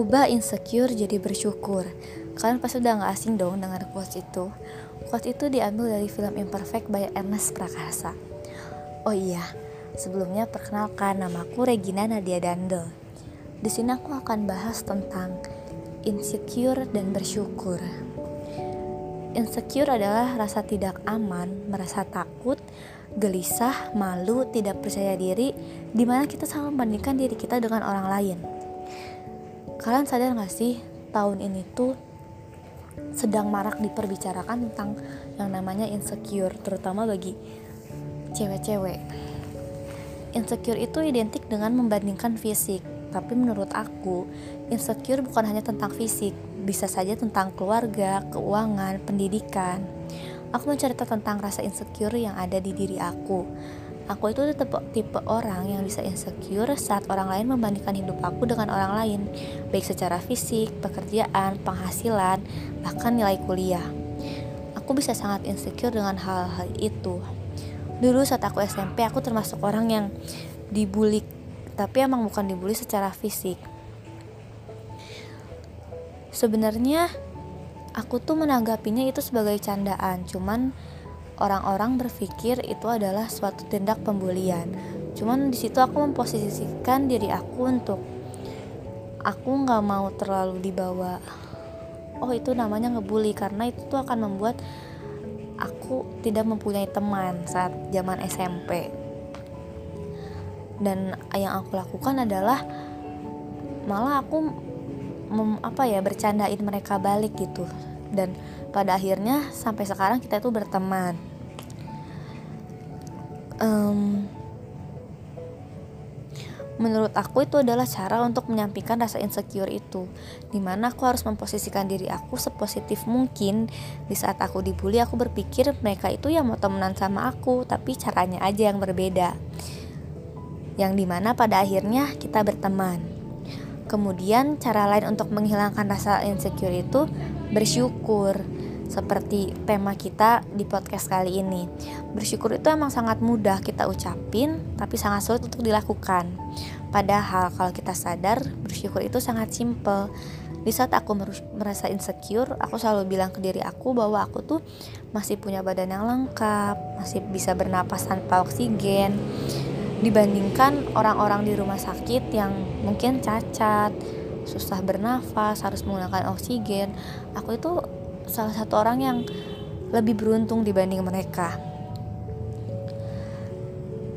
Ubah insecure jadi bersyukur. Kalian pasti udah gak asing dong dengan quotes itu. Quotes itu diambil dari film Imperfect by Ernest Prakasa. Oh iya, sebelumnya perkenalkan namaku Regina Nadia Dandel. Di sini aku akan bahas tentang insecure dan bersyukur. Insecure adalah rasa tidak aman, merasa takut, gelisah, malu, tidak percaya diri, di mana kita selalu membandingkan diri kita dengan orang lain. Kalian sadar gak sih tahun ini tuh sedang marak diperbicarakan tentang yang namanya insecure, terutama bagi cewek-cewek. Insecure itu identik dengan membandingkan fisik, tapi menurut aku, insecure bukan hanya tentang fisik, bisa saja tentang keluarga, keuangan, pendidikan. Aku mencerita tentang rasa insecure yang ada di diri aku Aku itu tipe, tipe orang yang bisa insecure saat orang lain membandingkan hidup aku dengan orang lain, baik secara fisik, pekerjaan, penghasilan, bahkan nilai kuliah. Aku bisa sangat insecure dengan hal-hal itu. Dulu saat aku SMP, aku termasuk orang yang dibully, tapi emang bukan dibully secara fisik. Sebenarnya aku tuh menanggapinya itu sebagai candaan, cuman orang-orang berpikir itu adalah suatu tindak pembulian. Cuman di situ aku memposisikan diri aku untuk aku nggak mau terlalu dibawa. Oh itu namanya ngebully karena itu tuh akan membuat aku tidak mempunyai teman saat zaman SMP. Dan yang aku lakukan adalah malah aku mem, apa ya bercandain mereka balik gitu dan pada akhirnya sampai sekarang kita itu berteman um, menurut aku itu adalah cara untuk menyampaikan rasa insecure itu di mana aku harus memposisikan diri aku sepositif mungkin. Di saat aku dibully aku berpikir mereka itu yang mau temenan sama aku tapi caranya aja yang berbeda. Yang di mana pada akhirnya kita berteman. Kemudian cara lain untuk menghilangkan rasa insecure itu bersyukur seperti tema kita di podcast kali ini. Bersyukur itu emang sangat mudah kita ucapin, tapi sangat sulit untuk dilakukan. Padahal kalau kita sadar, bersyukur itu sangat simple. Di saat aku merasa insecure, aku selalu bilang ke diri aku bahwa aku tuh masih punya badan yang lengkap, masih bisa bernapas tanpa oksigen. Dibandingkan orang-orang di rumah sakit yang mungkin cacat, susah bernafas, harus menggunakan oksigen, aku itu salah satu orang yang lebih beruntung dibanding mereka.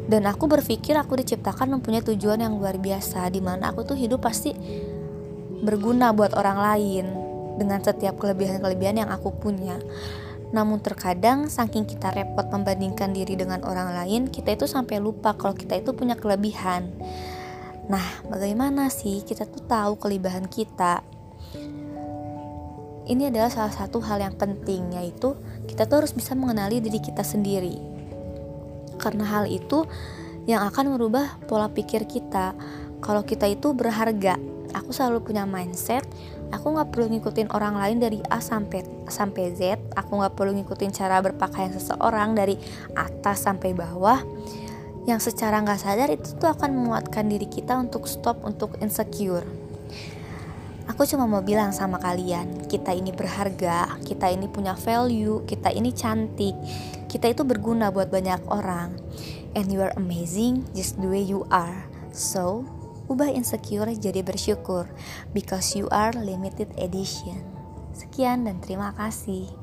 Dan aku berpikir aku diciptakan mempunyai tujuan yang luar biasa di mana aku tuh hidup pasti berguna buat orang lain dengan setiap kelebihan-kelebihan yang aku punya. Namun terkadang saking kita repot membandingkan diri dengan orang lain, kita itu sampai lupa kalau kita itu punya kelebihan. Nah, bagaimana sih kita tuh tahu kelebihan kita? Ini adalah salah satu hal yang penting yaitu kita tuh harus bisa mengenali diri kita sendiri. Karena hal itu yang akan merubah pola pikir kita. Kalau kita itu berharga aku selalu punya mindset aku nggak perlu ngikutin orang lain dari A sampai sampai Z aku nggak perlu ngikutin cara berpakaian seseorang dari atas sampai bawah. Yang secara nggak sadar itu tuh akan menguatkan diri kita untuk stop untuk insecure Aku cuma mau bilang sama kalian, kita ini berharga, kita ini punya value, kita ini cantik, kita itu berguna buat banyak orang. And you are amazing just the way you are. So, ubah insecure jadi bersyukur because you are limited edition. Sekian dan terima kasih.